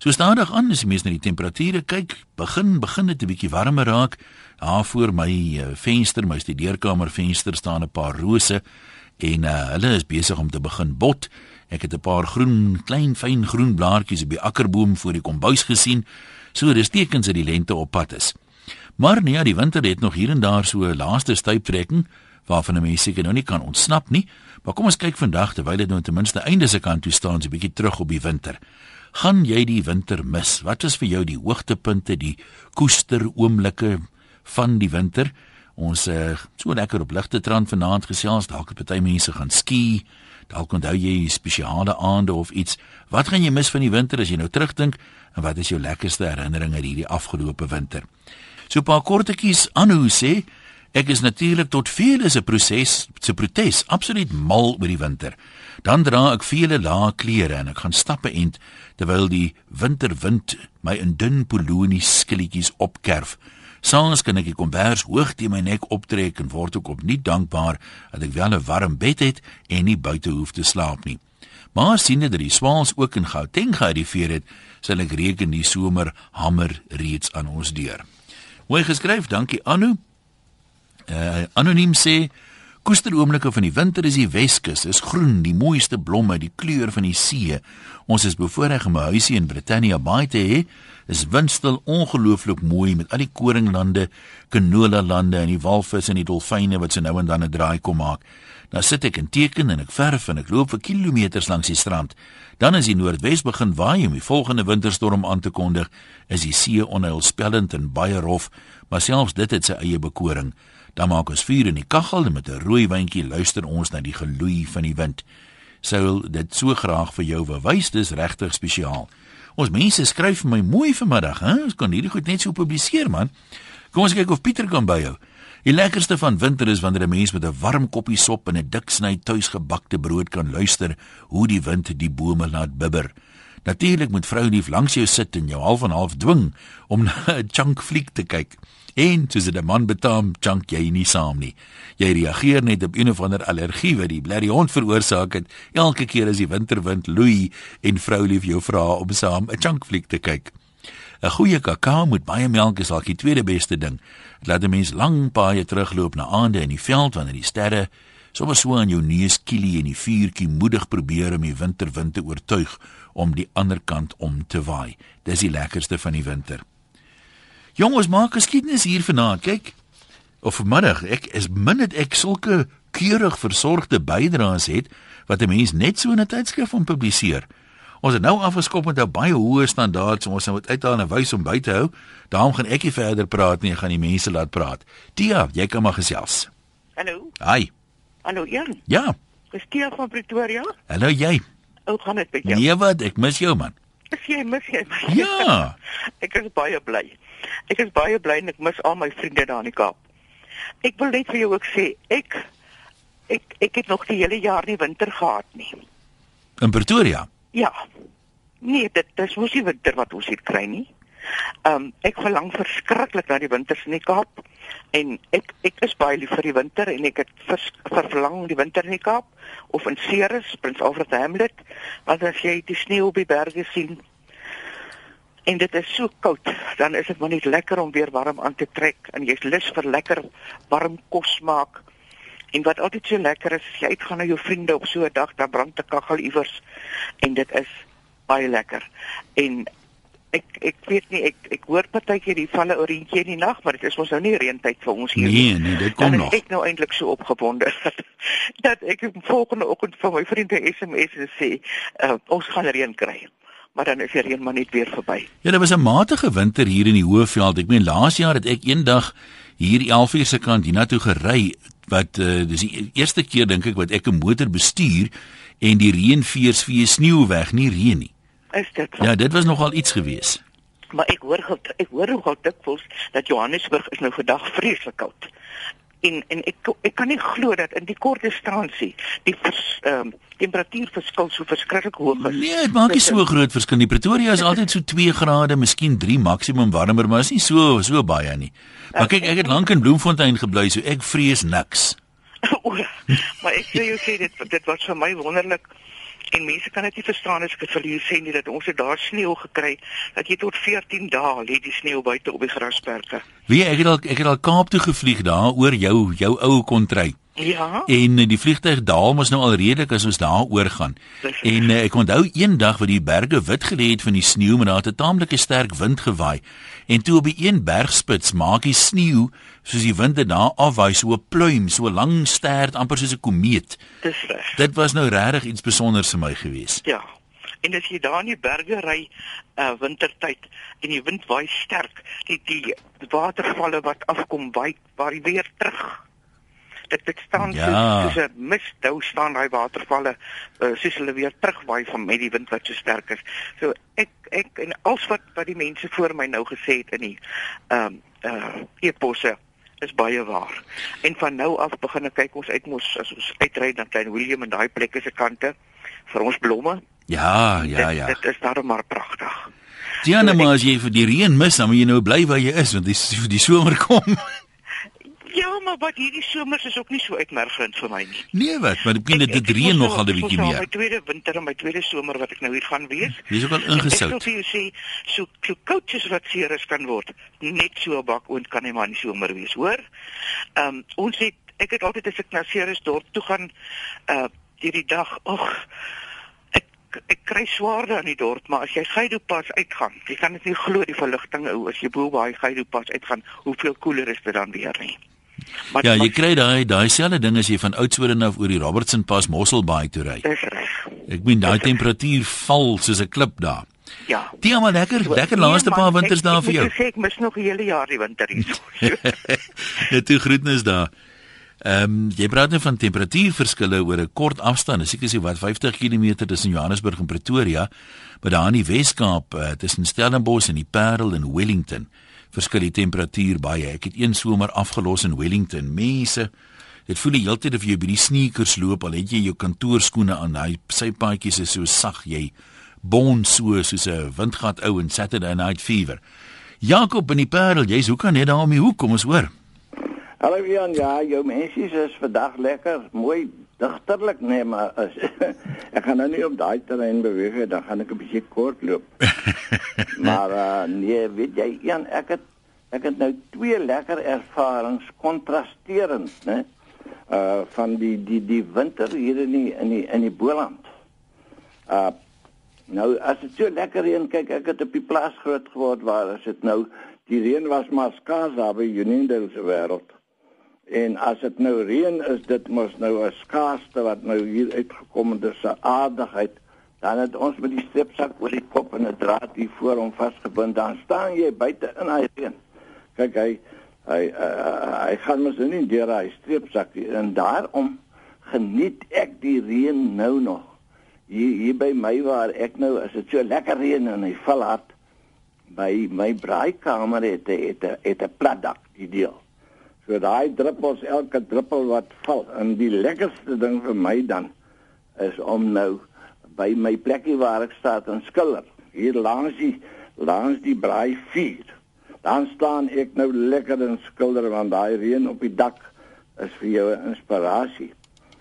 So stadig aan as die mense na die temperature kyk, begin begin dit 'n bietjie warmer raak. Daar voor my uh, venster, my studeerkamer venster staan 'n paar rose en uh, hulle is besig om te begin bot. Ek het 'n paar groen, klein fyn groen blaartjies op die akkerboom voor die kombuis gesien. So dis tekens dat die lente op pad is. Maar nee, die winter het nog hier en daar so 'n laaste stuiptrekking waarvan 'n mens seker nou nie kan ontsnap nie. Maar kom ons kyk vandag terwyl dit nou ten minste einde se kant toe staan, so 'n bietjie terug op die winter. Gaan jy die winter mis? Wat is vir jou die hoogtepunte, die koester oomblikke van die winter? Ons uh, so lekker op ligte trant vanaand gesels, dalk het party mense gaan ski, dalk onthou jy spesiale aande of iets. Wat gaan jy mis van die winter as jy nou terugdink en wat is jou lekkerste herinneringe hierdie afgelope winter? So 'n paar kortetjies aan hoe sê Ek is natuurlik tot vele se proses se protes absoluut mal oor die winter. Dan dra ek vele lae klere en ek gaan stappe ent terwyl die winterwind my in dun polonie skilletjies opkerf. Soms kan ek die kombers hoog teen my nek optrek en word ook opnuut dankbaar dat ek wel 'n warm bed het en nie buite hoef te slaap nie. Maar sien dit dat die swaals ook in Gauteng gearriveer het, sal ek reken die somer hamer reeds aan ons deur. Mooi geskryf, dankie Anu. Uh, anoniem sê koesteroomblikke van die winter is die Weskus, is groen, die mooiste blomme, die kleur van die see. Ons is bevoorreg om 'n huisie in Britannia Bay te hê. Is windstil ongelooflik mooi met al die koringlande, canola lande en die walvis en die dolfyne wat se nou en dan 'n draai kom maak. Dan sit ek en teken en ek verf en ek loop vir kilometers langs die strand. Dan as die noordwes begin waai om die volgende winterstorm aan te kondig, is die see onheilspellend en baie rof, maar selfs dit het sy eie bekoring. Dan maak ons vuur in die kaggel en met 'n rooi wyntjie luister ons na die geloei van die wind. Sou dit so graag vir jou bewys, dis regtig spesiaal. Ons mense skryf vir my mooi vanmiddag, hè? Ons kan hierdie goed net so publiseer, man. Kom ons kyk of Pieter kan by jou. Die lekkerste van winter is wanneer 'n mens met 'n warm koppie sop en 'n dik sny tuisgebakte brood kan luister hoe die wind die bome laat bibber. Natuurlik moet vrou lief langs jou sit en jou half en half dwing om 'n chunk fliek te kyk. En soos dit 'n man betaam, chunk jy nie saam nie. Jy reageer net op een of ander allergie wat die blerrie hond veroorsaak het elke keer as die winterwind loei en vrou lief jou vra om saam 'n chunk fliek te kyk. 'n Goeie kakao met baie melk is al die tweede beste ding. Dit laat 'n mens lang paaie terugloop na aande in die veld wanneer die sterre sommer so aan jou neus kielie en die vuurtjie moedig probeer om die winterwind te oortuig om die ander kant om te waai. Dis die lekkerste van die winter. Jongens, maak geskiedenis hier vanaand. Kyk. Of vanmiddag, ek is min dit ek sulke keurig versorgde bydraes het wat 'n mens net so in 'n tydskrif om publiseer. Ons het nou afgeskop met 'n baie hoë standaard, so ons moet uithaal en wys om by te hou. Daarom gaan ek nie verder praat nie, ek gaan die mense laat praat. Tia, jy kan maar gesels. Hallo. Hi. Hallo Jan. Ja. Dis Tia van Pretoria. Hallo jy. Hoe gaan dit met jou? Nee wat, ek mis jou man. Is jy mis jy my? Ja. ek is baie bly. Ek is baie bly en ek mis al my vriende daar in die Kaap. Ek wil net vir jou ook sê, ek ek ek het nog die hele jaar nie winter gehad nie. In Pretoria. Ja. Nee, dit dis mos nie winter wat ons hier kry nie. Ehm um, ek verlang verskriklik na die winters in die Kaap en ek ek is baie lief vir die winter en ek het vers, verlang die winter in die Kaap of in Ceres, Prins Alfred Hamlet, want as jy die sneeu op die berge sien en dit is so koud, dan is dit maar net lekker om weer warm aan te trek en jy's lus vir lekker warm kos maak. En wat altyd so lekker is, as jy uitgaan na jou vriende op so 'n dag, dan brand 'n kaggel iewers en dit is baie lekker. En ek ek weet nie ek ek hoor partykeer die valle orientjie in die nag, maar dit is mos nou nie reëntyd vir ons hier Nee, nee, dit kom nog. ek nou eintlik so opgewonde dat ek volgende oggend van my vriende SMS en sê, uh, ons gaan reën kry. Maar dan is die reën maar net weer verby. Ja, daar was 'n matige winter hier in die Hoëveld. Ek meen laas jaar het ek eendag hier 11 uur se kant hiernatoe gery wat uh, dis die eerste keer dink ek wat ek 'n motor bestuur en die reën veers vee sneeu weg, nie reën nie. Is dit? so? Ja, dit was nogal iets gewees. Maar ek hoor ek hoor nogal dikwels dat Johannesburg is nou vandag vreeslik koud. En en ek ek kan nie glo dat in die kort distansie die vers, um, temperatuurverskil so verskriklik hoog is. Nee, dit maak nie so groot verskil nie. Pretoria is altyd so 2 grade, miskien 3 maksimum warmer, maar is nie so so baie nie. Maar kyk, ek het lank in Bloemfontein gebly, so ek vrees niks. Maar ek sê jy sê dit dit was vir my wonderlik En mense kan dit nie verstaan as ek dit vir julle sê nie dat ons het daar sneeu gekry dat jy tot 14 dae lê die sneeu buite op die grasperke. Wie ek het al ek het al Kaap toe gevlieg daar oor jou jou ou kontry. Ja. En eh, die vliegtuig daal mos nou al redelik as ons daar oor gaan. Dis En uh, ek onthou eendag wat die berge wit gelê het van die sneeu, maar daar het 'n taamlike sterk wind gewaai. En toe op die een bergspits maak die sneeu soos die wind dit daar afwaai so 'n pluim, so 'n lang stert amper soos 'n komeet. Dis reg. Dit was nou regtig iets spesiaals vir my gewees. Ja. En as jy daar in die berge ry uh wintertyd en die wind waai sterk, die die watervalle wat afkom waai waar weer terug. Dit dit staan Ja. soos soos 'n misdou staan daai watervalle uh, soos hulle weer terugwaai van met die wind wat so sterk is. So ek ek en alles wat wat die mense voor my nou gesê het in die ehm uh eposse is baie waar. En van nou af begin ek kyk ons uit mos as ons uitry na Klein Willem en daai plekke se kante vir ons blomme. Ja, ja, dit, ja. Dit is daarom maar pragtig. Diana, maar as jy vir die reën mis, dan moet jy nou bly waar jy is want die die somer kom. Ja, maar wat hierdie somers is ook nie so uitmergelend vir my nie. Nee wat, maar ek weet dit reën nog al 'n bietjie My meer. tweede winter en my tweede somer wat ek nou hier gaan wees. Jy's ook al Ek wil ingesout. vir jou sê, so so coaches wat serieus kan word, net so 'n bak oond kan hy maar in die somer wees, hoor? Ehm um, ons het ek het altyd as ek na serieus dorp toe gaan uh hierdie dag, ag ek kry swaarde aan die dorp, maar as jy Gaido pas uitgaan, jy kan dit nie glo die verligting ou as jy bo by Gaido pas uitgaan, hoeveel koeler is dit dan weer nie. Maar Ja, jy kry daai daai selfde ding as jy van Oudtshoorn af oor die Robertson Pas Mosselbaai toe ry. Dis reg. Ek meen daai temperatuur val soos 'n klip daar. Ja. Dit maar lekker, lekker laaste Nee, paar winters ek- daar ek vir jou. Sê ek mis nog 'n hele jaar die winter hier. Net toe groetnis daar. Ehm um, jy praat nou van temperatuurverskille oor 'n kort afstand. Ek sê wat 50 km tussen Johannesburg en Pretoria, maar daar in die Wes-Kaap uh, tussen Stellenbosch en die Parel en Wellington verskil die temperatuur baie. Ek het een somer afgelos in Wellington. Mense, dit voel die hele tyd of jy by die sneakers loop al het jy jou kantoorskoene aan. Daai sypaadjies is so sag jy bon so soos 'n windgat ou in Saturday Night Fever. Jakob in die Parel, jy's hoe kan net daar om die hoek kom ons hoor. Hallo Jan, ja, jou mensies is vandag lekker, mooi digterlik nee, maar as, ek gaan nou nie op daai terrein beweeg nie, dan gaan ek 'n bietjie kort loop. maar uh, nee, weet jy Jan, ek het ek het nou twee lekker ervarings kontrasterend, né? Uh van die die die winter hier in die in die in die Boland. Uh nou as dit so lekker reën, kyk ek het op die plaas groot geword waar as dit nou die reën was maar skaars daar by Unindale se wêreld. En as dit nou reën is dit mos nou 'n skaarsste wat nou hier uitgekom het, dis 'n aardigheid. Dan het ons met die stripsak oor die kop en 'n draad hier voor hom vasgebind. Dan staan jy buite in hy reën. Kyk hy hy uh, hy gaan mos nou nie deur hy stripsak nie. en daarom geniet ek die reën nou nog. Hier hier by my waar ek nou as dit so lekker reën en hy val hard by my braaikamer het het het 'n platdak die deel. So daai druppels elke druppel wat val en die lekkerste ding vir my dan is om nou by my plekkie waar ek staan en skilder hier langs die langs die braai vuur. Dan staan ek nou lekker en skilder want daai reën op die dak is vir jou 'n inspirasie.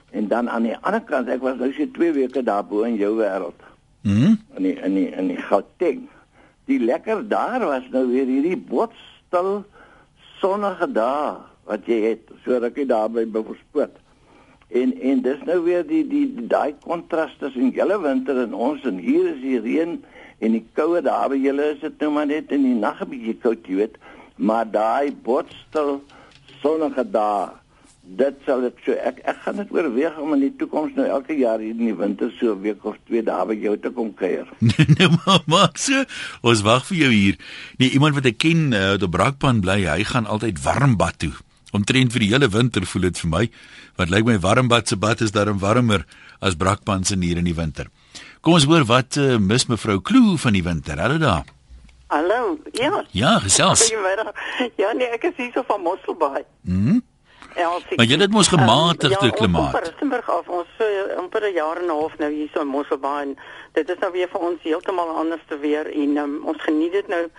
En dan aan die ander kant, ek was nou so 2 weke daarbo in jou wêreld Mhm. in die in die in die Gauteng. Die lekker daar was nou weer hierdie botstil sonnige dae wat jy het so rukkie daar by Beaufort. En en dis nou weer die die daai kontras tussen julle winter en ons en hier is die reën en die koue daar by julle is dit nou maar net in die nag 'n bietjie koud, jy weet. Maar daai botstil sonnige dae Dit sal ek so ek ek gaan dit oorweeg om in die toekoms nou elke jaar hier in die winter so 'n week of twee daar by jou te kom kuier. nou maar maak so. Ons wag vir jou hier. Nee, iemand wat ek ken uh, op Brakpan bly, hy gaan altyd warm bad toe. Omtrent vir die hele winter voel dit vir my. Wat lyk my warm bad se bad is daarom warmer as Brakpan se hier in die winter. Kom ons hoor wat uh, mis mevrou Kloo van die winter. Hallo daar. Hallo, ja. Ja, gesels. Ja, nee, ek is hier so van Mosselbaai. Mhm. Elsie. Maar jy het mos gematigde um, ja, klimaat. Ja, Rustenburg af. Ons uh, amper 'n jaar en 'n half nou hier so in Mosselbaai en dit is nou weer vir ons heeltemal anders te weer en um, ons geniet dit nou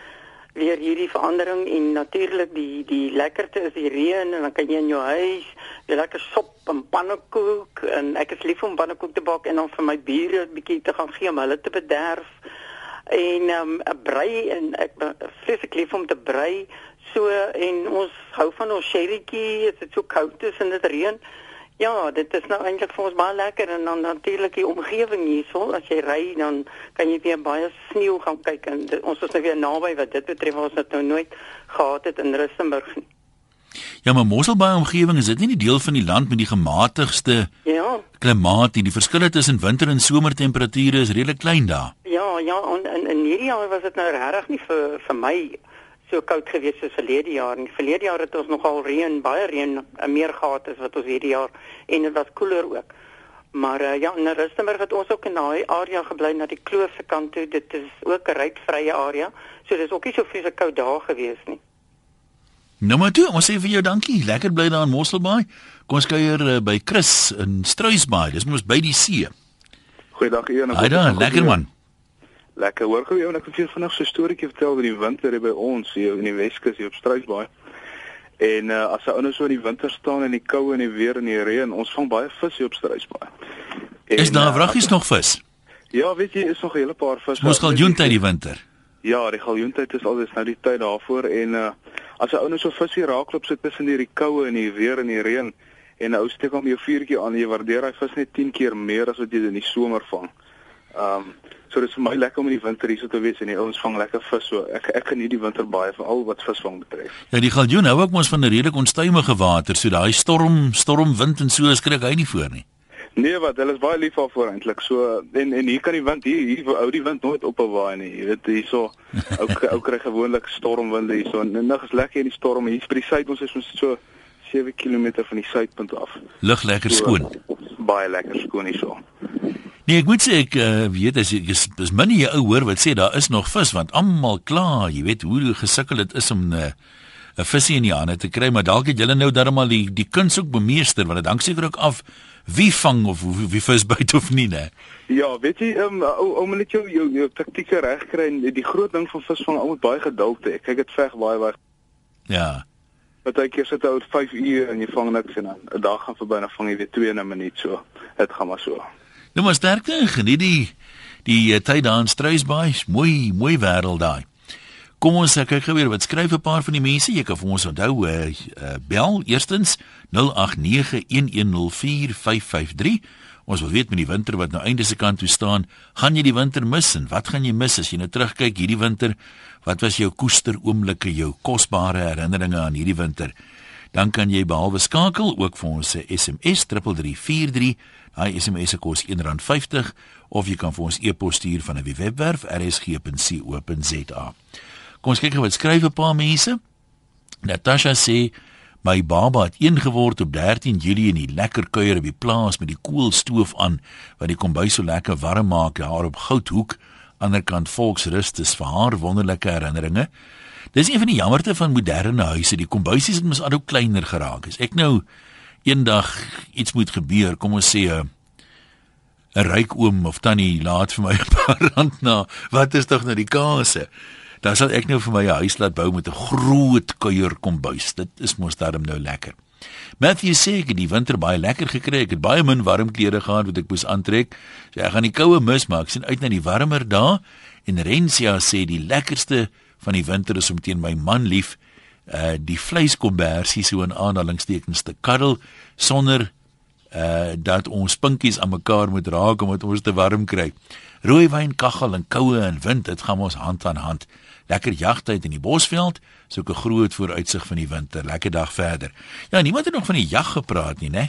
weer hierdie verandering en natuurlik die die lekkerte is die reën en dan kan jy in jou huis jy lekker sop en pannekoek en ek is lief om pannekoek te bak en dan vir my bure 'n bietjie te gaan gee om hulle te bederf en ehm, 'n um, brei en ek vreeslik lief om te brei so en ons hou van ons sherrytjie as dit so koud is en dit reën Ja, dit is nou eintlik vir ons baie lekker en dan natuurlik die omgewing hierso. As jy ry dan kan jy weer baie sneeu gaan kyk en dit, ons is nou weer naby wat dit betref ons het nou nooit gehad het in Rustenburg nie. Ja, maar Mosselbaai omgewing is dit nie die deel van die land met die gematigste Ja. klimaat nie. Die verskille tussen winter en somertemperature is redelik klein daar. Ja, ja, en in in hierdie jaar was dit nou regtig nie vir vir my so koud gewees soos verlede jaar nie. Verlede jaar het ons nogal reën, baie reën, eh, meer gehad as wat ons hierdie jaar en dit was koeler ook. Maar uh, ja, in Rustenburg het ons ook in daai area gebly na die kloof se kant toe. Dit is ook 'n rykvrye area. So dis ook nie so vreeslik koud daar gewees nie. Nou maar toe, ons sê vir jou dankie. Lekker bly daar in Mosselbaai. Kom ons kuier uh, by Chris in Struisbaai. Dis mos by die see. Goeiedag Ian. Haai daar, lekker man. Lekker. Hoor gou jou en ek wil vir jou vinnig so 'n storieetjie vertel oor die winter hier by ons hier in die Weskus hier op Struisbaai. En uh, as ou nou so in die winter staan in die koue en die weer en die reën, ons vang baie vis hier op Struisbaai. Is daar uh, wraggies nog vis? Ja, weet jy, is nog 'n hele paar vis. Mos galjoen tyd die winter. Ja, die galjoentyd is altyd nou die tyd daarvoor en uh, as 'n ou nou so visie raakloop sit tussen hierdie koue en die weer en die reën en 'n ou steek hom jou vuurtjie aan, jy waardeer hy vis net 10 keer meer as wat jy in die somer vang. Ehm um, so dis vir my lekker om in die winter hier so te wees en die ouens vang lekker vis so. Ek ek geniet die winter baie veral wat visvang betref. Ja, die galjoen hou ook mos van 'n redelik onstuimige water, so daai storm, stormwind en so skrik hy nie voor nie. Nee, wat hulle is baie lief daarvoor eintlik. So en en hier kan die wind hier hier hou die wind nooit op 'n waai nie. Jy weet hierso ou ou kry gewoonlik stormwinde hierso. En nig is lekker in die storm hier by die suid ons is ons so 7 km van die suidpunt af. Lug lekker skoon. So, baie lekker skoon hierso. Nee, ek moet sê ek uh, weet as ek is, is min jy ou hoor wat sê daar is nog vis want almal klaar, jy weet hoe gesukkel dit is om 'n uh, 'n visie in die hande te kry, maar dalk het julle nou darmal die die kuns ook bemeester want dit hang seker ook af wie vang of wie, wie vis byt of nie, né? Ja, weet jy, um, ou ou moet net jou jou, jou taktieke reg kry en die groot ding van visvang, ou moet baie geduld hê. Kyk dit veg baie baie. Ja. Partykeer sit ou 5 ure en jy vang niks en dan 'n dag gaan verby en dan vang jy weer 2 in 'n minuut so. Dit gaan maar so. Nou maar sterkte en geniet die die uh, tyd daar in Struisbaai, mooi mooi wêreld daai. Kom ons uh, kyk gou weer wat skryf 'n paar van die mense. Jy kan vir ons onthou uh, uh, bel eerstens 0891104553. Ons wil weet met die winter wat nou einde se kant toe staan, gaan jy die winter mis en wat gaan jy mis as jy nou terugkyk hierdie winter? Wat was jou koester oomblikke, jou kosbare herinneringe aan hierdie winter? Dan kan jy behalwe skakel ook vir ons 'n SMS 3343. Daai SMS se kos R1.50 of jy kan vir ons e-pos stuur van 'n webwerf rsg.co.za. Kom ons kyk gou wat skryf 'n paar mense. Natasha sê my baba het een geword op 13 Julie in die lekker kuier op die plaas met die koelstoof aan wat die kombuis so lekker warm maak daar op Goudhoek aanderkant Volksrus dis vir haar wonderlike herinneringe. Dis een van die jammerte van moderne huise, die kombuisies het mos al hoe kleiner geraak. As ek nou eendag iets moet gebeur, kom ons sê 'n 'n ryk oom of tannie laat vir my 'n paar rand na. Wat is tog nou die kase? Dan sal ek nou vir my 'n huis laat bou met 'n groot kuier kombuis. Dit is mos daarom nou lekker. Matthew sê ek het die winter baie lekker gekry. Ek het baie min warm klere gehad wat ek moes aantrek. So ek gaan die koue mis, maar ek sien uit na die warmer dae. En Rencia sê die lekkerste van die winter is om teen my man lief uh die vleiskombersie so in aanhalingstekens te kuddel sonder uh dat ons pinkies aan mekaar moet raak omdat ons te warm kry. Rooi wyn, kaggel en koue en wind, dit gaan ons hand aan hand. Lekker jagtyd in die Bosveld, so 'n groot vooruitsig van die winter. Lekker dag verder. Ja, niemand het nog van die jag gepraat nie, né?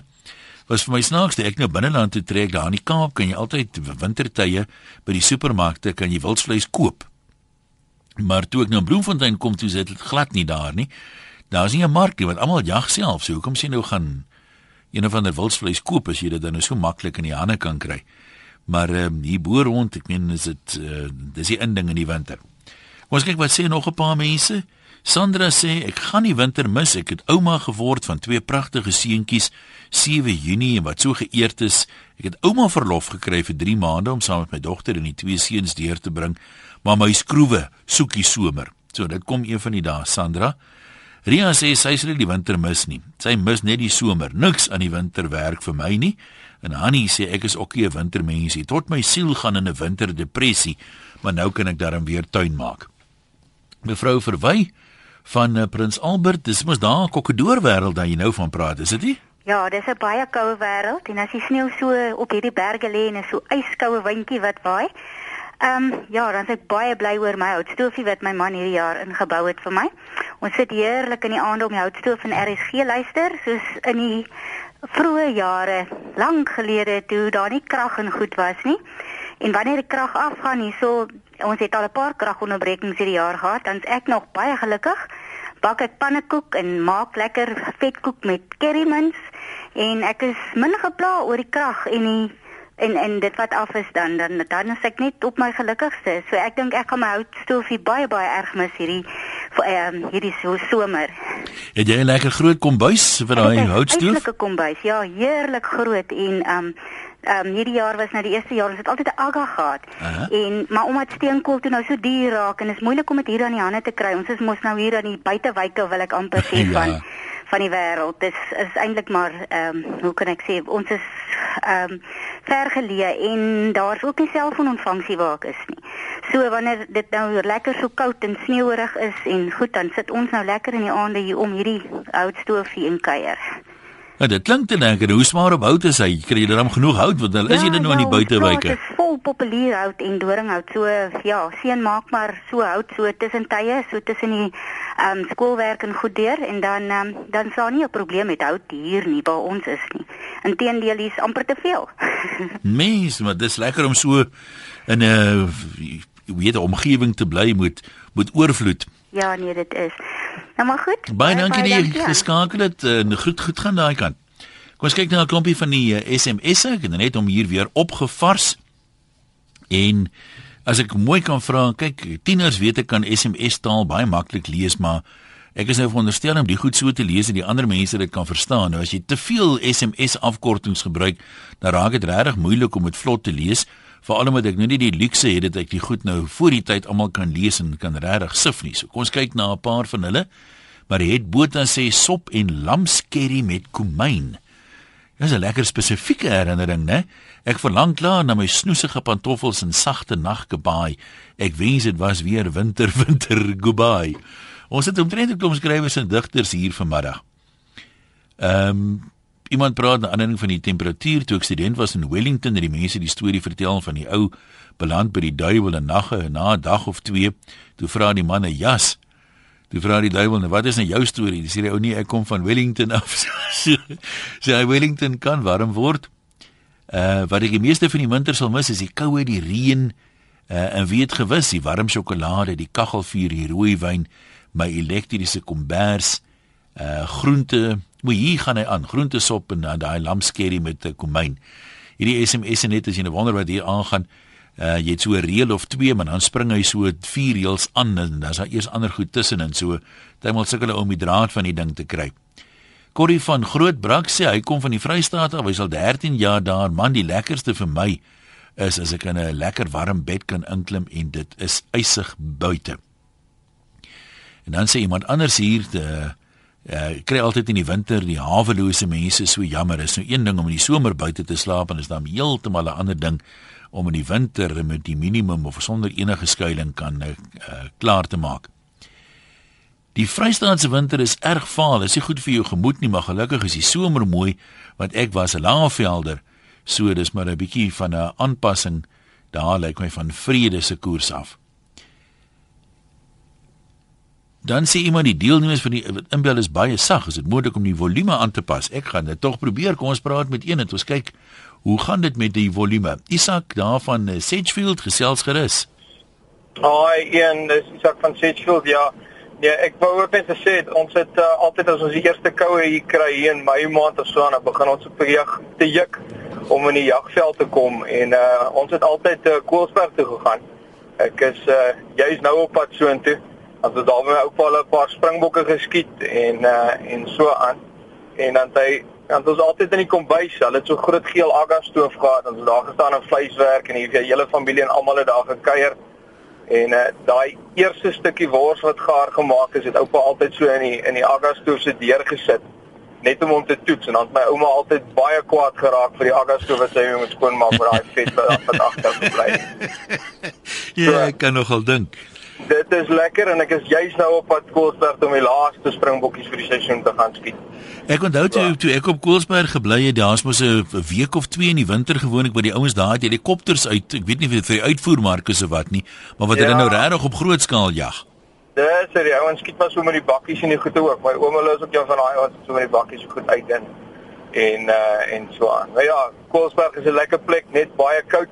Was vir my snaaks, ek nou binneland toe trek daar in die Kaap, kan jy altyd wintertye by die supermarkte kan jy wildsvleis koop. Maar toe ek in Bloemfontein kom, toe sit dit glad nie daar nie. Daar's nie 'n mark nie, want almal jag self. So hoekom sien nou gaan een of ander wildsvleis koop as jy dit dan nou so maklik in die hande kan kry? Maar ehm um, hier boer rond, ek meen is dit uh, dis die inding in die winter. Ons kyk wat sê nog 'n paar mense. Sandra sê ek gaan die winter mis. Ek het ouma geword van twee pragtige seentjies 7 Junie en wat so geëerd is. Ek het ouma verlof gekry vir 3 maande om saam met my dogter en die twee seuns deur te bring maar my skroewe soekie somer. So dit kom een van die dae, Sandra. Ria sê sy sal die winter mis nie. Sy mis net die somer. Niks aan die winter werk vir my nie. En Hanni sê ek is ook 'n wintermensie. Tot my siel gaan in 'n winterdepressie, maar nou kan ek daarom weer tuin maak. Mevrou Verwy van uh, Prins Albert, dis mos daar 'n kokkedoor wêreld dat jy nou van praat, is dit nie? Ja, dis 'n baie koue wêreld en as die sneeu so op hierdie berge lê en is so yskoue windjie wat waai. Ehm um, ja, dan is ek baie bly oor my houtstoofie wat my man hierdie jaar ingebou het vir my. Ons sit heerlik in die aande om die houtstoof en RSG luister, soos in die vroeë jare, lank gelede toe daar nie krag en goed was nie. En wanneer die krag afgaan hierso, ons het al 'n paar kragonderbrekings hierdie jaar gehad, dan's ek nog baie gelukkig. Bak ek pannekoek en maak lekker vetkoek met currymins en ek is min gepla oor die krag en die en en dit wat af is dan dan dan is ek net op my gelukkigste. So ek dink ek gaan my houtstoofie baie baie erg mis hierdie ehm um, hierdie so somer. Het jy 'n lekker groot kombuis vir daai houtstoof? 'n kombuis. Ja, heerlik groot en ehm um, ehm um, hierdie jaar was nou die eerste jaar ons het altyd 'n agga gehad. Uh -huh. En maar omdat steenkool toe nou so duur raak en is moeilik om dit hier aan die hande te kry. Ons is mos nou hier aan die buitewyke wil ek amper sê ja. van van die wêreld. Dit is, is eintlik maar ehm um, hoe kan ek sê ons is ehm um, ver geleë en daar's ook nie selfoonontvanksie waar ek is nie. So wanneer dit nou lekker so koud en sneeuerig is en goed dan sit ons nou lekker in die aande hier om hierdie houtstoofie en kuier. Ja, dit klink te lekker. Hoe smaak op hout is hy? Kry jy dan genoeg hout want hulle ja, is jy nou ja, in die buitewyke? Dit is vol populier hout en doringhout. So ja, seën maak maar so hout so tussen tye, so tussen die ehm um, skoolwerk en goed deur en dan um, dan sal nie 'n probleem met hout hier nie waar ons is nie. Inteendeel is amper te veel. Mens, maar dis lekker om so in 'n weet 'n omgewing te bly moet moet oorvloed. Ja, nee, dit is. Nou maar goed. Baie dankie dat jy geskakel het en goed goed gaan daai kant. Kom ons kyk nou 'n klompie van die uh, SMS'e, ek het net om hier weer opgevars. En as ek mooi kan vra, kyk, tieners weet ek kan SMS taal baie maklik lees, maar ek is nou veronderstel om die goed so te lees dat die ander mense dit kan verstaan. Nou as jy te veel SMS afkortings gebruik, dan raak dit regtig moeilik om dit vlot te lees veral omdat ek nou nie die luukse het dat ek die goed nou voor die tyd almal kan lees en kan regtig sif nie. So kom ons kyk na 'n paar van hulle. Maar het Botha sê sop en lamskerry met komyn. Dis 'n lekker spesifieke herinnering, né? Ek verlang klaar na my snoesige pantoffels en sagte naggebaai. Ek wens dit was weer winter, winter, goodbye. Ons het omtrent 'n klomp skrywers en digters hier vanmiddag. Ehm um, Iemand praat na aanleiding van die temperatuur toe ek student was in Wellington en die mense die storie vertel van die ou beland by die duiwel en nagge na 'n dag of twee. Toe vra die man 'n jas. Toe vra die duiwel, nou, "Wat is nou jou storie?" Dis sê die ou nee, ek kom van Wellington af. Sê hy Wellington kan warm word. Uh wat ek die meeste van die winter sal mis is die koue, die reën uh en weet gewis die warm sjokolade, die kaggelvuur, die rooi wyn, my elektriese kombers, uh groente Maar hier gaan hy aan, groentesop en daai lamskerry met 'n komyn. Hierdie SMS net as jy nou wonder wat hier aangaan, uh jy het so 'n reël of twee, maar dan spring hy so vier reëls aan en dan's daar eers ander goed tussenin, so moet sukkel om die draad van die ding te kry. Corrie van Grootbrak sê hy kom van die Vrystaat af, hy sal 13 jaar daar, man, die lekkerste vir my is as ek in 'n lekker warm bed kan inklim en dit is ysig buite. En dan sê iemand anders hier, die Ek kry altyd in die winter die hawelose mense so jammer. Is nou een ding om in die somer buite te slaap en is dan heeltemal 'n ander ding om in die winter met die minimum of sonder enige skuilings kan uh, klaar te maak. Die Vrystaatse winter is erg vaal. Is nie goed vir jou gemoed nie, maar gelukkig is die somer mooi want ek was 'n laafvelder. So dis maar 'n bietjie van 'n aanpassing daar lyk my van vrede se koers af. Dan sê iemand die deelnemers van die inbel is baie sag. Is dit moontlik om die volume aan te pas? Ek gaan dit tog probeer. Kom ons praat met een en ons kyk hoe gaan dit met die volume. Isak daarvan uh, Sedgefield gesels gerus. Hi, een dis Isak van Sedgefield. Ja. Ja, ek wou net sê ons het uh, altyd as ons die eerste koue hier kry hier in Mei maand of so, dan begin ons op jag te juk om in die jagveld te kom en uh, ons het altyd uh, Koelsberg toe gegaan. Ek is uh, juis nou op pad soontoe. Ons het daar met my oupa 'n paar springbokke geskiet en uh en so aan. En dan hy dan ons altyd in die kombuis, hulle het so groot geel agga stoof gehad. Ons het daar gestaan en vleiswerk en hier vir hele familie en almal het daar gekuier. En uh, daai eerste stukkie wors wat gaar gemaak is, het oupa altyd so in die in die agastoof se deur gesit net om hom te toets en dan het my ouma altyd baie kwaad geraak vir die agastoof wat sy moet skoonmaak vir daai vet wat van agter gebly het. ja, ek kan nogal dink. Dit is lekker en ek is juis nou op pad Koelsberg om die laaste springbokkies vir die seisoen te gaan skiet. Ek onthou toe Ja. toe ek op Koelsberg gebly het, daar's mos 'n week of 2 in die winter gewoonlik by die ouens daar het helikopters uit. Ek weet nie dit vir die uitvoermarkte of wat nie, maar wat hulle Ja. nou regtig op groot skaal jag. Dis so die ouens skiet maar so met die bakkies en die goede ook. My ouma hulle is ook een van daai ouens wat so met die bakkies goed uit in en uh en so aan. Nou ja, Koelsberg is 'n lekker plek, net baie koud.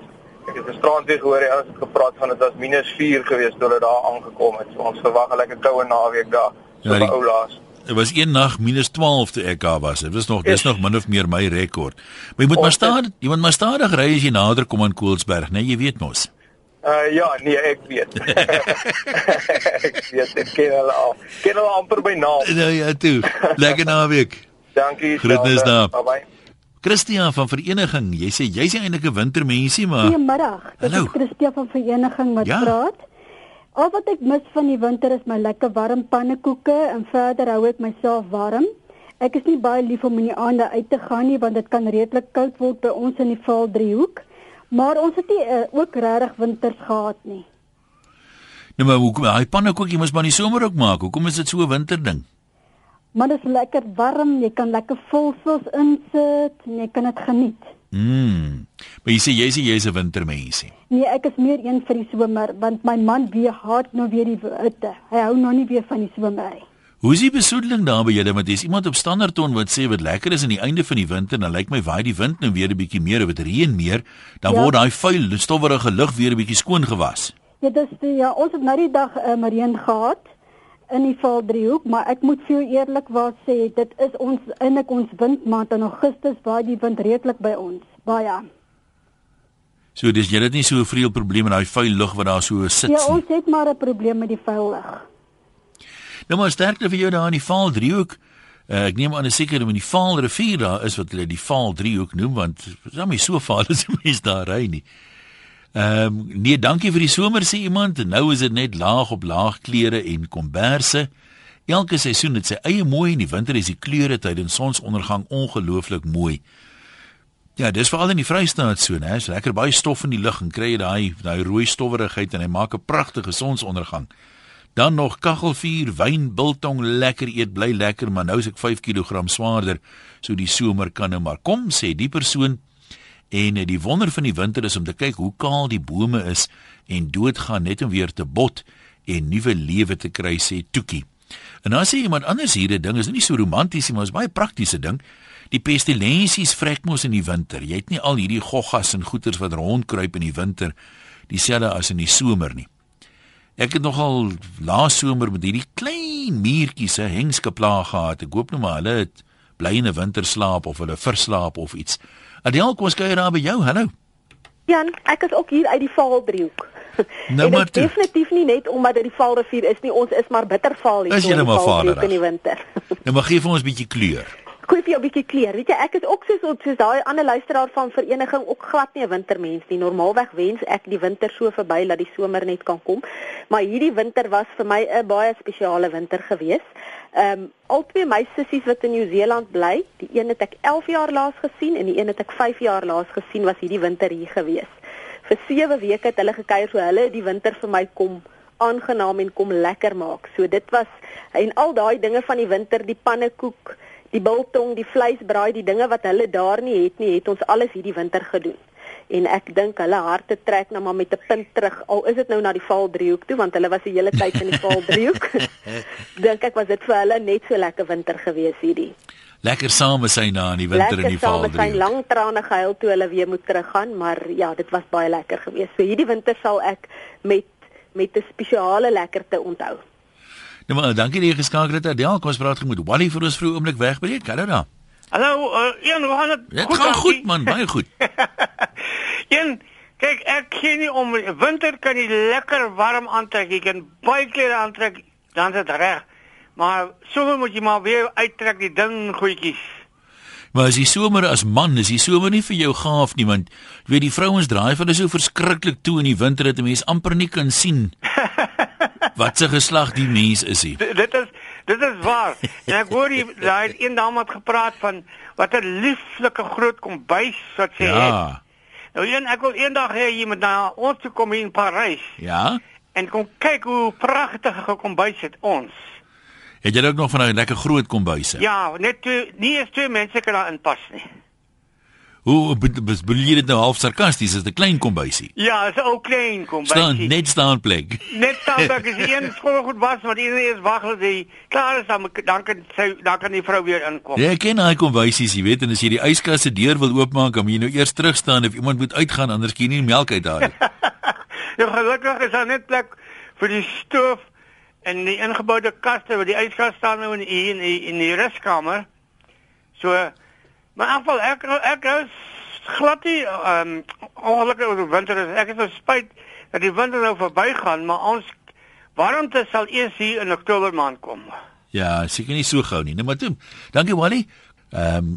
Ek het gisterand weer gehoor die ouens het gepraat van dit was -4 geweest toe hulle daar aangekom het. So ons verwag 'n lekker koue naweek daar. So Ja, die- ou laas. Dit was een nag minus 12 toe ek daar was. Dit was nog dis nog min of meer my rekord. Maar jy moet maar Ons- stadig, jy moet maar stadig ry as jy nader kom aan Koelsberg, né? Nee, jy weet mos. Uh ja, nee, ek weet. ek weet, ek ken hulle al. Ken hulle amper by naam. Nou ja, toe. Lekker naweek. Dankie. Groetnis daar. Bye bye. Christian van vereniging, jy sê jy's eintlik 'n wintermensie, maar Goeiemiddag. Dit is Christia van Vereniging wat Ja. praat. Al wat ek mis van die winter is my lekker warm pannekoeke en verder hou ek myself warm. Ek is nie baie lief om in die aande uit te gaan nie want dit kan redelik koud word by ons in die Val driehoek. Maar ons het nie uh, ook regtig winters gehad nie. nou maar hoekom hy pannekoekie mos maar in die somer ook maak. Hoekom is dit so 'n winterding? Maar dit is lekker warm, jy kan lekker vulsels insit en jy kan dit geniet. Mm. Maar jy sê jy sê jy's 'n wintermensie. Nee, ek is meer een vir die somer want my man weer haat nou weer die hitte. Hy hou nog nie weer van die somer nie. Hoe is die besoedeling daar by julle? Want dis iemand op standaardton wat sê wat lekker is aan die einde van die winter, dan lyk my waai die wind nou weer 'n bietjie meer, dit reën meer, dan Ja. word daai vuil, stowwerige lug weer 'n bietjie skoon gewas. Ja, dis die, ja, ons het nou die dag 'n um, reën gehad in die Valdriehoek, maar ek moet vir jou eerlikwaar sê, dit is ons eintlik ons windmaand in Augustus waar die wind redelik by ons. Baie. So dis jy het nie so 'n vreel probleem met daai vuil lug wat daar so sit Ja, nie. ons het maar 'n probleem met die vuil lug. Nou maar sterkte vir jou daar in die Vaal driehoek. Uh, ek neem aan 'n seker in die Vaal rivier daar is wat hulle die Vaal driehoek noem want dit is nou nie so vaal as 'n mens daar ry nie. Ehm um, nee, dankie vir die somer sê iemand. Nou is dit net laag op laag klere en komberse. Elke seisoen het sy eie mooi en die winter is die kleure tydens sonsondergang ongelooflik mooi. Ja, dis veral in die Vrystaat so, né? Is lekker baie stof in die lug en kry jy daai daai rooi stowwerigheid en hy maak 'n pragtige sonsondergang. Dan nog kaggelvuur, wyn, biltong, lekker eet, bly lekker, maar nou is ek 5 kg swaarder, so die somer kan nou maar kom, sê die persoon. En die wonder van die winter is om te kyk hoe kaal die bome is en doodgaan net om weer te bot en nuwe lewe te kry, sê Toekie. En dan sê iemand anders hier 'n ding, is nie so romanties nie, maar is baie praktiese ding. Die pestilensies vrek mos in die winter. Jy het nie al hierdie goggas en goeters wat rondkruip in die winter dieselfde as in die somer nie. Ek het nogal laas somer met hierdie klein muurtjies 'n hengske-plaag gehad. Ek hoop nou maar hulle het bly in 'n winterslaap of hulle verslaap of iets. Adel, kom ons kyk daar by jou. Hallo. Jan, ek is ook hier uit die Vaaldriehoek. Nou maar toe. definitief nie net omdat dit die Vaalrivier is nie, ons is maar bitterval hier Is julle die maar vaderig? in die winter. Nou maar gee vir ons 'n bietjie kleur. Koop jy 'n bietjie kleur. Weet jy, ek is ook soos soos daai ander luisteraar van vereniging ook glad nie 'n wintermens nie. Normaalweg wens ek die winter so verby dat die somer net kan kom. Maar hierdie winter was vir my 'n baie spesiale winter gewees. Ehm um, al twee my sissies wat in Nieu-Seeland bly, die een het ek 11 jaar laas gesien en die een het ek 5 jaar laas gesien was hierdie winter hier gewees. Vir 7 weke het hulle gekuier so hulle die winter vir my kom aangenaam en kom lekker maak. So dit was en al daai dinge van die winter, die pannekoek, die biltong, die vleisbraai, die dinge wat hulle daar nie het nie, het ons alles hierdie winter gedoen. En ek dink hulle harte trek nou maar met 'n punt terug. Al is dit nou na die Vaaldriehoek toe want hulle was die hele tyd in die Vaaldriehoek. dink ek was dit vir hulle net so lekker winter gewees hierdie. Lekker same sy na in die winter in lekker die saam val. met sy lang trane gehuil toe hulle weer moet teruggaan, maar ja, dit was baie lekker geweest. So hierdie winter sal ek met met 'n spesiale lekkerte onthou. Nou maar dankie dat jy geskakel het Adel. Kom ons praat gemoed. Wally vir ons vroeg oomblik wegbreek. Hallo daar. Hallo, uh, Jan, hoe gaan dit? Dit gaan dankie. goed man, baie goed. Jan, kyk, ek sien nie om winter kan jy lekker warm aantrek. Jy kan baie klere aantrek, dan is dit reg. Maar soms moet jy maar weer uittrek die ding goedjies. Maar as die somer as man is die somer nie vir jou gaaf nie want jy weet die vrouens draai van hulle so verskriklik toe in die winter dat 'n mens amper nie kan sien wat se geslag die mens is nie. Dit is dit is waar. En ek hoor jy daai een dame het gepraat van wat 'n lieflike groot kombuis wat sy het. Ja. Nou een ek wil eendag hê jy moet na ons toe kom hier in Parys Ja. en kom kyk hoe pragtige kombuis het ons. Het jy ook nog van daai lekker groot kombuise? Ja, net twee, nie eens twee mense kan daar inpas nie. Hoe be- bedoel jy dit nou half sarkasties is 'n klein kombuisie? Ja, is 'n ou klein kombuis. Staan net staan plek. net staan dat is een skool goed was, maar die is wag dat die klaar is dan dan kan sy dan kan die vrou weer inkom. Ja, ek ken daai kombuisies, jy weet, en as jy die yskas se deur wil oopmaak, dan moet jy nou eers terug staan of iemand moet uitgaan anders kan jy nie melk uithaal nie. Ja, gelukkig is daar net plek vir die stoof en die ingeboude kaste waar die yskas staan nou in die, in die, in die ruskamer. So maar in geval ek ek is glad nie um, ongelukkig oor die winter is. Ek is nou spyt dat die winter nou verbygaan, maar ons warmte sal eers hier in Oktober maand kom. Ja, seker nie so gou nie. Nou maar toe. Dankie Wally. Ehm um,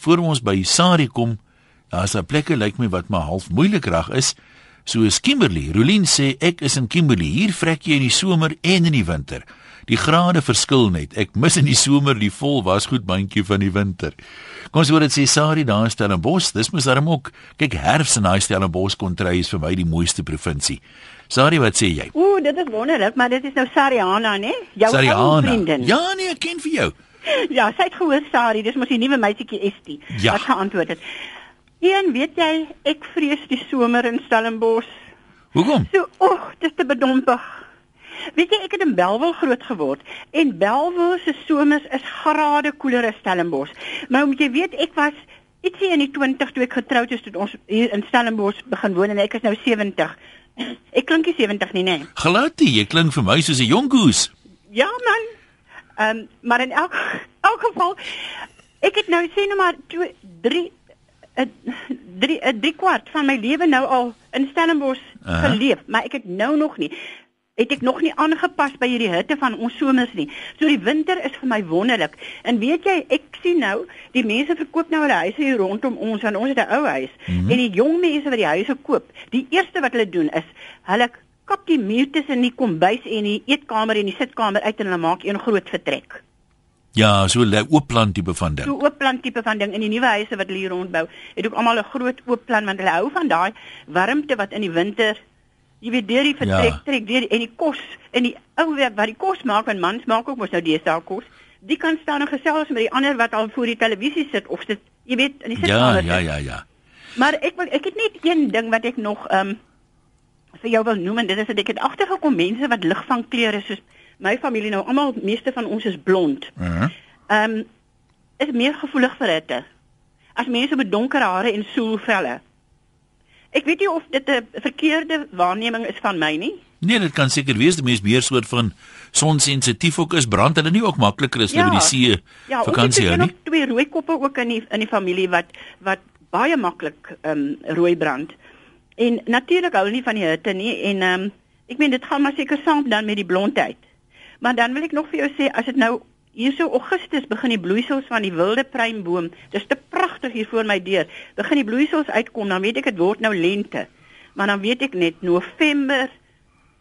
voor ons by Sari kom, daar's 'n plekke lyk my wat maar half moeilik reg is. Soos Kimberley. Rolien sê ek is in Kimberley. Hier vrek jy in die somer en in die winter. Die grade verskil net. Ek mis in die somer die vol wasgoed mandjie van die winter. Kom ons hoor dit sê Sari daar in Stellenbosch. Dis mos daarom ook. Kyk, herfs in daai Stellenbosch kontry is vir my die mooiste provinsie. Sari, wat sê jy? Ooh, dit is wonderlik, maar dit is nou Sariana, né? Jou ou Sariana. vriendin. Ja, nee, ek ken vir jou. ja, sy het gehoor Sari, dis mos die nuwe meisietjie Estie Ja. wat geantwoord het. Een, weet jy, ek vrees die somer in Stellenbosch. Hoekom? So, oeg, dis te bedompig. Weet jy, ek het in Belwel groot geword en Belwel se somers is grade koeler as Stellenbosch. Maar moet jy weet, ek was ietsie in die 20 toe ek getroud is toe ons hier in Stellenbosch begin woon en ek is nou 70. Ek klink nie 70 nie, nee. Glad nie, jy klink vir my soos 'n jong goes. Ja man. Ehm um, maar in elk elk geval ek het nou sê nou maar 2 3 3 3 kwart van my lewe nou al in Stellenbosch Aha. geleef, maar ek het nou nog nie het ek nog nie aangepas by hierdie hitte van ons somers nie. So die winter is vir my wonderlik. En weet jy, ek sien nou, die mense verkoop nou hulle huise hier rondom ons, want ons het 'n ou huis. Mm -hmm. En die jong mense wat die huise koop, die eerste wat hulle doen is hulle kap die muur tussen die kombuis en die eetkamer en die sitkamer uit en hulle maak een groot vertrek. Ja, so 'n oop plan tipe van ding. So oop plan tipe van ding in die nuwe huise wat hulle hier rondbou. Het ook almal 'n groot oop plan want hulle hou van daai warmte wat in die winter jy weet deur die vertrek Ja. trek deur die, en die kos en die ou wat wat die kos maak want mans maak ook mos nou deesdae kos. Die kan staan en gesels met die ander wat al voor die televisie sit of sit jy weet in die Ja, sitkamer. ja, sit. ja, ja. Maar ek wil ek het net een ding wat ek nog ehm um, vir jou wil noem en dit is dat ek het agtergekom mense wat lig van kleure soos my familie nou almal meeste van ons is blond. Uh -huh. Ehm um, is meer gevoelig vir hitte. As mense met donker hare en soelvelle. Ek weet nie of dit 'n verkeerde waarneming is van my nie. Nee, dit kan seker wees die mens meer soort van sonsensitief ook is, brand hulle nie ook makliker as hulle by die see ja, vakansie hou ons het nie. nog twee rooi koppe ook in die in die familie wat wat baie maklik ehm um, rooi brand. En natuurlik hou hulle nie van die hitte nie en ehm um, ek meen dit gaan maar seker saam dan met die blondheid. Maar dan wil ek nog vir jou sê as dit nou hierso Augustus begin die bloeisels van die wilde pruimboom. Dis te pragtig hier voor my deur. Begin die bloeisels uitkom, dan weet ek dit word nou lente. Maar dan weet ek net November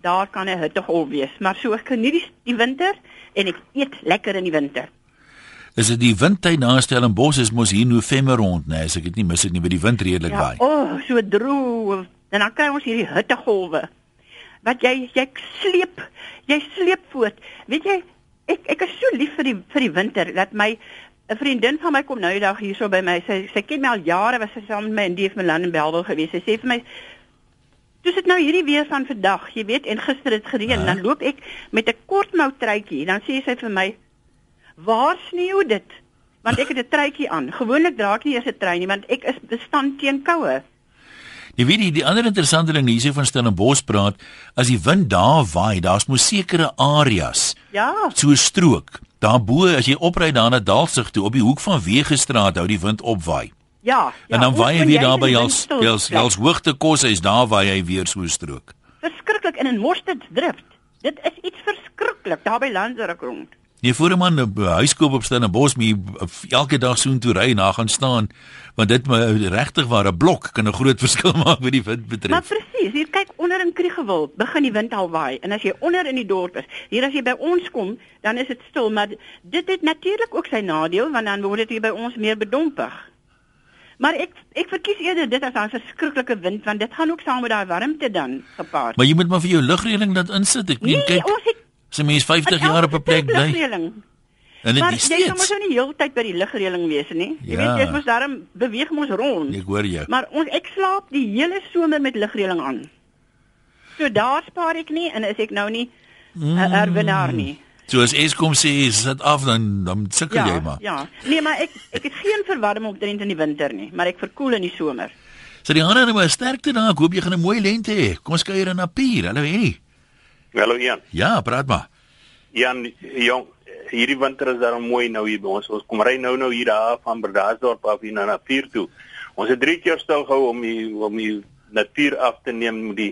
daar kan 'n hittegolf wees. Maar so ek geniet die, die winter en ek eet lekker in die winter. Is dit die windtyd na Stellenbosch is mos hier November rond, nee, as ek dit nie mis het nie, by die wind redelik Ja, waai. o, oh, so droog. En dan kry ons hierdie hittegolwe. Wat jy jy sleep, jy sleep voort. Weet jy, ek ek is so lief vir die vir die winter dat my 'n vriendin van my kom nou die dag hierso by my. Sy sy ken my al jare, was sy saam met my in Dief Milan in Belwel gewees. Sy sê vir my Dis dit nou hierdie weer van vandag, jy weet, en gister het gereën, Ah. dan loop ek met 'n kortmou truitjie, dan sê sy vir my, "Waar sneeu dit?" Want ek het 'n truitjie aan. Gewoonlik dra ek nie eers 'n trui nie, want ek is bestand teen koue. Jy weet die, die ander interessante ding hierso van Stellenbosch praat, as die wind daar waai, daar's mos sekere areas, Ja. so strook. Daarbo as jy opry daar na Dalsig toe op die hoek van Wegestraat hou die wind opwaai. Ja, ja. en dan ook waai hy weer daar by die Els windstil Els bly. Els hoogte kos is daar waai hy weer so strook. Verskriklik in 'n Morstedsdrift. Dit is iets verskriklik daar by Landsruk rond. Nee, voor 'n man 'n huiskoop op Stellenbosch, maar elke dag so intoe ry en na gaan staan, want dit regtig waar 'n blok kan 'n groot verskil maak met die wind betref. Maar presies, hier kyk onder in Kriegewil, begin die wind al waai en as jy onder in die dorp is, hier as jy by ons kom, dan is dit stil, maar dit het natuurlik ook sy nadeel want dan word dit hier by ons meer bedompig. Maar ek ek verkies eerder dit as 'n verskriklike wind want dit gaan ook saam met daai warmte dan gepaard. Maar jy moet maar vir jou lugreëling dat insit. Ek meen nee, kyk. Ons het Sy mens 50 jaar op 'n plek bly. En dit is jy moet nou nie heeltyd by die lugreëling wees nie. Jy ja. weet jy moet daarom beweeg ons rond. Ek hoor jou. Maar ons ek slaap die hele somer met lugreëling aan. So daar spaar ek nie en is ek nou nie 'n mm. erwenaar nie. So as Eskom sê sit af dan dan sukkel ja, jy maar. Ja. Nee, maar ek ek het geen verwarming omtrent in die winter nie, maar ek verkoel in die somer. So die ander nou 'n sterkte daar. Ek hoop jy gaan 'n mooi lente hê. Kom ons kuier in Napier. Hallo Henny. Hallo Jan. Ja, praat maar. Jan, jong, hierdie winter is daar mooi nou hier by ons. Ons kom ry nou nou hier daar van Bredasdorp af hier na Napier toe. Ons het drie keer stil gehou om die om die natuur af te neem met die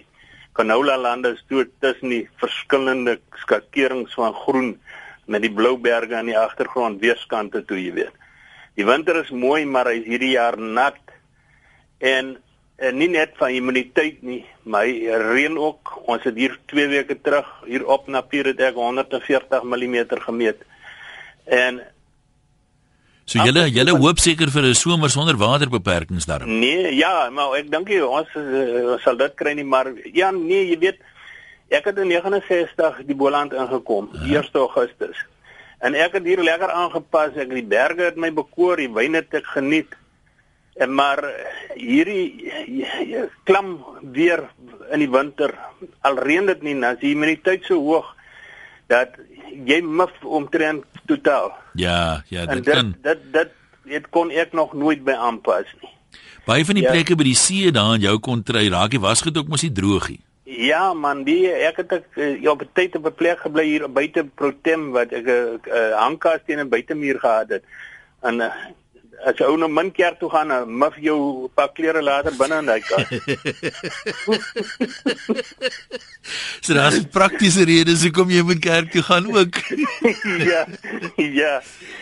canola lande stoot tussen die verskillende skakerings van groen met die blou berge aan die agtergrond weerskante toe jy weet. Die winter is mooi, maar hy is hierdie jaar nat en en nie net van immuniteit nie, maar reën ook. Ons het hier 2 weke terug hier op Napier het ek 140 mm gemeet. En So julle julle hoop seker vir 'n somer sonder waterbeperkings daarom. Nee, ja, maar ek dink jy ons uh, sal dit kry nie, maar ja, nee, jy weet ek het in 69 die Boland ingekom, ja. 1 Augustus. En ek het hier lekker aangepas, ek die berge het my bekoor, die wyne het ek geniet. En maar hierdie klam weer in die winter al reën dit nie as die immuniteit so hoog dat jy mif omtrent totaal. Ja, ja, dit, dit kan dit dit dit kon ek nog nooit by aanpas nie. Baie van die ja. plekke by die see daar in jou kontry raak jy was gedoek mos die droogie. Ja man, die ek het ek ja, op tyd op 'n plek gebly hier buite Protem wat ek 'n uh, uh, hangkas teen 'n buitemuur gehad het. En as jy ou na min kerk toe gaan, dan mif jou paar klere later binne in daai kas. so daar's praktiese redes hoekom jy moet kerk toe gaan ook. ja. Ja.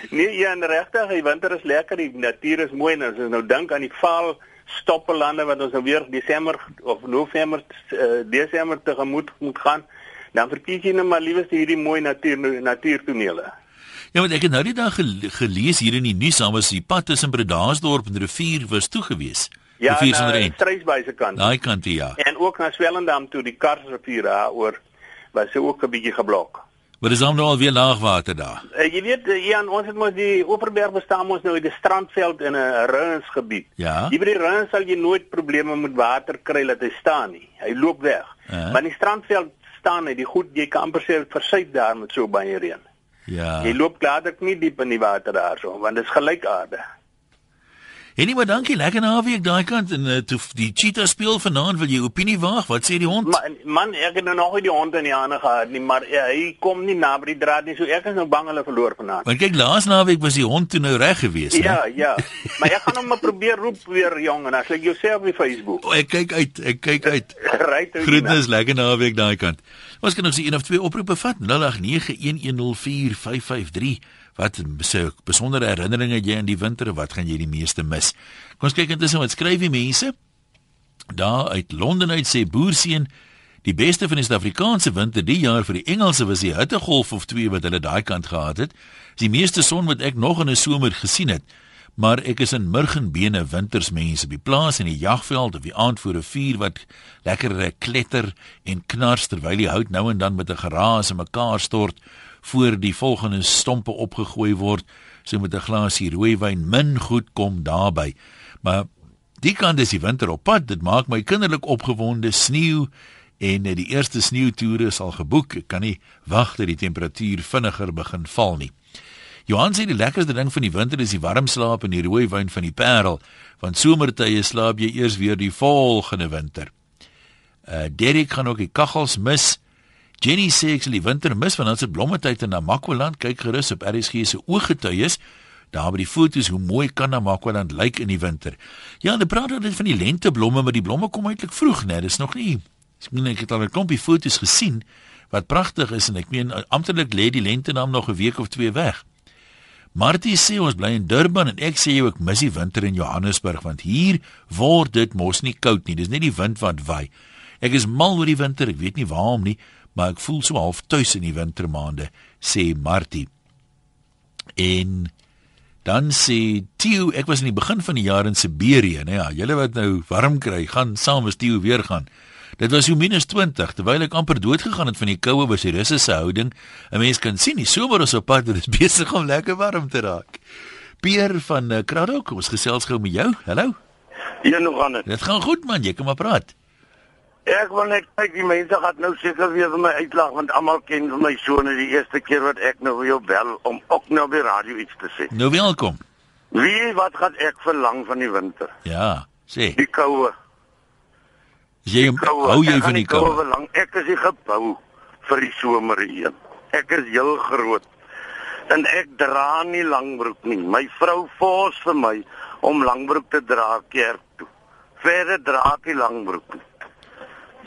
Nee, ja, en regtig, die winter is lekker, die natuur is mooi en as ons nou dink aan die vaal stoppelande wat ons nou weer Desember of November uh, Desember tegemoet moet gaan, dan verkies jy net maar liewer hierdie mooi natuur natuurtonele. Ja, want ek het nou die dag gelees hier in die nuus aan was die pad tussen Bredasdorp en rivier was toe gewees. Ja, rivier sonder eind. Strysbyse kant. Daai kant ja. En ook na Swellendam toe die Karsrivier daar oor was se ook 'n bietjie geblok. Maar dis nou al weer laagwater daar. Uh, jy weet ja, ons het mos die Oeverberg bestaan ons nou in die strandveld in 'n ruinsgebied. Ja. Hier by die ruins sal jy nooit probleme met water kry dat hy staan nie. Hy loop weg. Uh -huh. Maar die strandveld staan hy, die goed jy kan amper sê versuip daar met so baie reën. Ja. Jy loop klaarlik nie diep in die water daarso want dit is gelykaarde. Enie maar dankie, lekker naweek daai kant en uh, toe die cheetah speel vanaand, wil jy opinie waag? Wat sê die hond? Man, man ek het nou nog nie die hond in die hande gehad nie, maar ja, hy kom nie na by die draad nie, so ek is nou bang hulle verloor vanaand. Want kyk, laas naweek was die hond toe nou reg geweest, hè? Ja, ja. maar ek gaan hom maar probeer roep weer jong en as ek jou sê op die Facebook. O, ek kyk uit, ek kyk uit. Right. Groetnis, lekker naweek daai kant. Ons kan nog sien een of twee oproepe vat 0891104553 wat besondere herinneringe jy aan die winter wat gaan jy die meeste mis? Kom ons kyk intussen wat skryf die mense? Daar uit Londen uit sê boerseun die beste van die Suid-Afrikaanse winter die jaar vir die Engelse was die hittegolf of twee wat hulle daai kant gehad het. Die meeste son wat ek nog in 'n somer gesien het maar ek is in murgenbene wintersmense op die plaas en die jagveld of die aand voor 'n vuur wat lekker kletter en knars terwyl die hout nou en dan met 'n geraas en mekaar stort voor die volgende stompe opgegooi word so met 'n glasie rooiwyn min goed kom daarby. Maar die kant is die winter op pad dit maak my kinderlik opgewonde sneeu en die eerste sneeutoere sal geboek ek kan nie wag dat die temperatuur vinniger begin val nie. Johan sê die lekkerste ding van die winter is die warm slaap en die rooiwyn van die Parel want somertye slaap jy eers weer die volgende winter. Uh Derek gaan ook die kaggels mis Jenny sê ek sal die winter mis want ons het blommetyd in Namakwaland kyk gerus op RSG se ooggetuies daar by die foto's hoe mooi kan Namakwaland lyk in die winter. Ja, hulle praat dan van die lenteblomme, maar die blomme kom eintlik vroeg, né? Dis nog nie. Ek meen ek het al 'n klompie foto's gesien, wat pragtig is en ek meen amptelik lê die lente dan nog 'n week of twee weg. Martie sê ons bly in Durban en ek sê jy ek mis die winter in Johannesburg want hier word dit mos nie koud nie. Dis net die wind wat waai. Ek is mal oor die winter, ek weet nie waarom nie, maar ek voel so half tuis in die wintermaande, sê Martie. En dan sê Theo, ek was in die begin van die jaar in Siberië, nou ja, julle wat nou warm kry, gaan saam met Theo weer gaan. Dit was minus 20 terwyl ek amper dood gegaan het van die koue by die Russiese houding. 'n Mens kan sien die somer is op pad, dit is besig om lekker warm te raak. Pierre van uh, Kraddock, ons gesels gou met jou. Hallo. Ja, nog aan dit. Dit gaan goed man, jy kan maar praat. Ek wil net kyk die mense gaan nou seker weer vir my uitlag want almal ken vir my sone die eerste keer wat ek nou jou bel om ook nou by radio iets te sê. Nou welkom. Wie wat gaan ek verlang van die winter? Ja, sê. Die koue. Jy hou jy van die koue? Verlang. Ek is nie gebou vir die somer heen. Ek is heel groot. En ek dra nie langbroek nie. My vrou fors vir my om langbroek te dra kerk toe. Verder dra ek nie langbroek nie.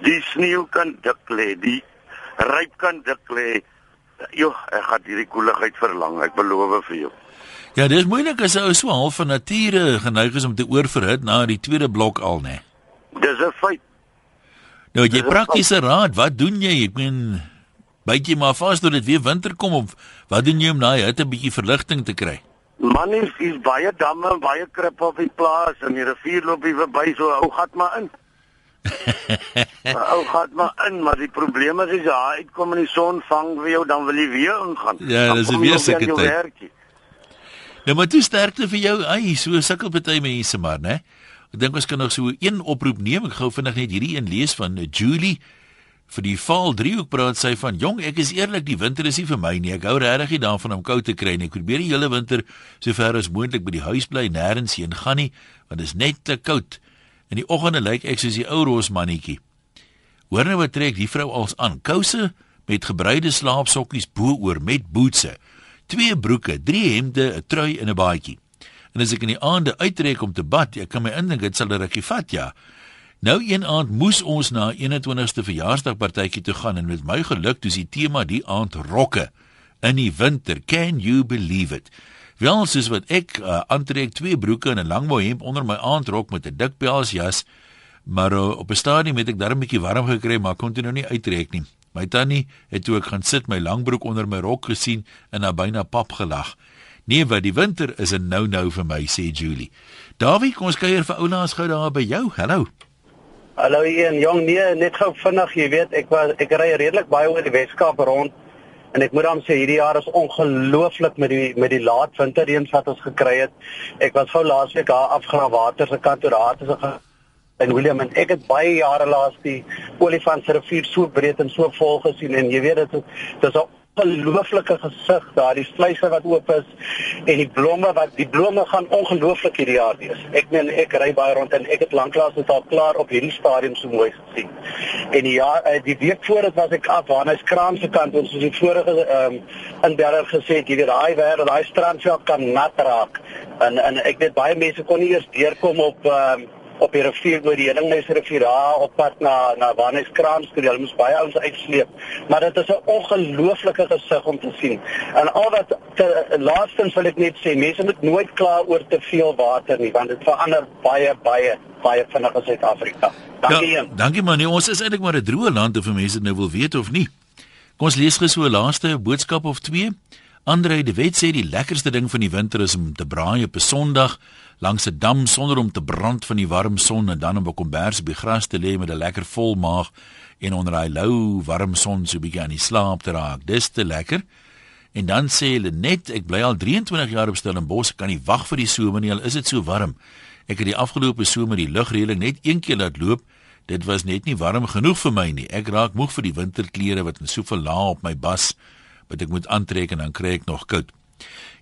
Die sneeu kan dik lê, die ryp kan dik lê. Jo, ek gaan hierdie koeligheid verlang, ek beloof vir jou. Ja, dis moeilik as ou so half van nature geneig is om te oorverhit na die tweede blok al, né? Dis 'n feit. Nou jy praktiese raad, wat doen jy? Ek meen byt jy maar vas tot dit weer winter kom of wat doen jy om daai hitte 'n bietjie verligting te kry? Man is is baie damme en baie krip op die plaas en die rivier loop hier verby so ou gat maar in. ou gat maar in, maar die probleem is as jy uitkom in die son vang vir jou dan wil jy weer ingaan. Ja, dis weer seker tyd. Nou maar toe sterkte vir jou. Ai, so sukkel baie mense maar, né? Ek dink ons kan nog so een oproep neem. Ek gou vinnig net hierdie een lees van Julie vir die val driehoek praat sy van jong ek is eerlik die winter is nie vir my nie ek hou regtig nie daarvan om koud te kry nie ek probeer die hele winter sover as moontlik by die huis bly nêrens heen gaan nie want dit is net te koud in die oggende lyk ek soos die ou rosmannetjie hoor nou wat trek die vrou als aan. Kouse met gebreide slaapsokkies bo-oor met bootse. Twee broeke drie hemde 'n trui en 'n baadjie. En as ek in die aande uittrek om te bad ek kan my indink dit sal 'n rukkie vat ja. Nou een aand moes ons na 21ste verjaarsdagpartytjie toe gaan en met my geluk dis die tema die aand rokke. In die winter. Can you believe it? Wel soos wat ek uh, aantrek twee broeke en 'n lang mooi hemp onder my aandrok met 'n dik pelsjas, maar uh, op 'n stadium het ek darm 'n bietjie warm gekry, maar kon dit nou nie uittrek nie. My tannie het toe ek gaan sit my langbroek onder my rok gesien en na byna pap gelag. Nee, wat die winter is 'n nou-nou vir my, sê Julie. Dawie, kom ons kuier vir oulaas gou daar by jou. Hallo. Hallo Ian, jong nee, net gou vinnig, jy weet, ek was ek ry redelik baie oor die Weskaap rond en ek moet dan sê hierdie jaar is ongelooflik met die met die laat winterreëns wat ons gekry het. Ek was gou laasweek daar afgaan water se kant toe daar het ons en William en ek het baie jare laas die Olifant se rivier so breed en so vol gesien en jy weet dit dis 'n ongelooflike gesig daar, die vleise wat oop is en die blomme wat die blomme gaan ongelooflik hierdie jaar wees. Ek meen ek ry baie rond en ek het lanklaas dit al klaar op hierdie stadium so mooi gesien. En ja, die week voor dit was ek af waar hy skraam se kant ons soos die vorige ehm um, in Berger gesê het, weet daai wêreld, daai strandveld kan nat raak. En en ek weet baie mense kon nie eers deurkom op ehm um, op die rivier oor die Heuningmeisrivier daar op pad na na Waneskraans toe. Hulle moes baie ouens uitsleep. Maar dit is 'n ongelooflike gesig om te sien. En al wat laastens wil ek net sê, mense moet nooit kla oor te veel water nie, want dit verander baie baie baie vinnig in Suid-Afrika. Dankie. Ja, dankie man. Nee, ons is eintlik maar 'n droë land of mense nou wil weet of nie. Kom ons lees gou so 'n laaste boodskap of twee. Andre de Wet sê die lekkerste ding van die winter is om te braai op 'n Sondag langs 'n dam sonder om te brand van die warm son en dan op 'n kombers op die gras te lê met 'n lekker vol maag en onder daai lou warm son so 'n bietjie aan die slaap te raak. Dis te lekker. En dan sê hulle net ek bly al 23 jaar op Stellenbosch, kan nie wag vir die somer nie, al is dit so warm. Ek het die afgelope somer die lugreëling net een keer laat loop. Dit was net nie warm genoeg vir my nie. Ek raak moeg vir die winterklere wat in soveel lae op my bas wat ek moet aantrek en dan kry ek nog koud.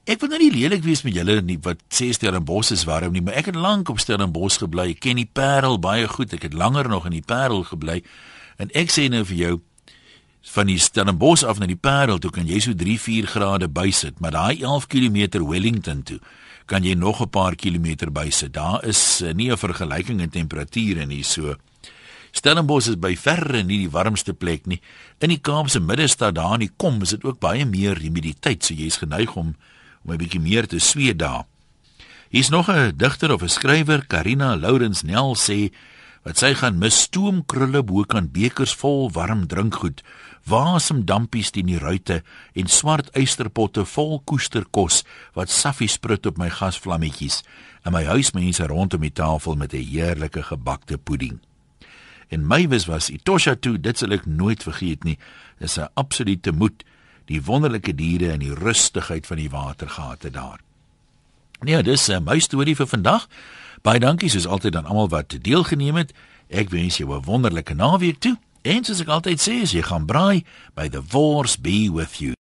Ek wil nou nie lelik wees met julle nie wat sê Stellenbosch is warm nie, maar ek het lank op Stellenbosch gebly. Ek ken die Parel baie goed. Ek het langer nog in die Parel gebly. En ek sê nou vir jou van die Stellenbosch af na die Parel toe kan jy so 3-4 grade bysit, maar daai 11 km Wellington toe kan jy nog 'n paar kilometer bysit. Daar is uh, nie 'n vergelyking in temperature nie, so Stellenbosch is by verre nie die warmste plek nie. In die Kaapse middestad daar in die kom is dit ook baie meer humiditeit, so jy's geneig om om 'n bietjie meer te sweet daar. Hier's nog 'n digter of 'n skrywer, Karina Lourens Nel sê wat sy gaan mis stoomkrulle bo kan bekers vol warm drinkgoed, wasem dampies teen die ruite en swart eysterpotte vol koesterkos wat saffie sprut op my gasvlammetjies en my huismense rondom die tafel met 'n heerlike gebakte pudding. En my wys was Itosha toe, dit sal ek nooit vergeet nie. Dis 'n absolute moed, die wonderlike diere en die rustigheid van die watergate daar. Nee, dis uh, my storie vir vandag. Baie dankie soos altyd aan almal wat deelgeneem het. Ek wens jou 'n wonderlike naweek toe. En soos ek altyd sê, as jy gaan braai, by the wars be with you.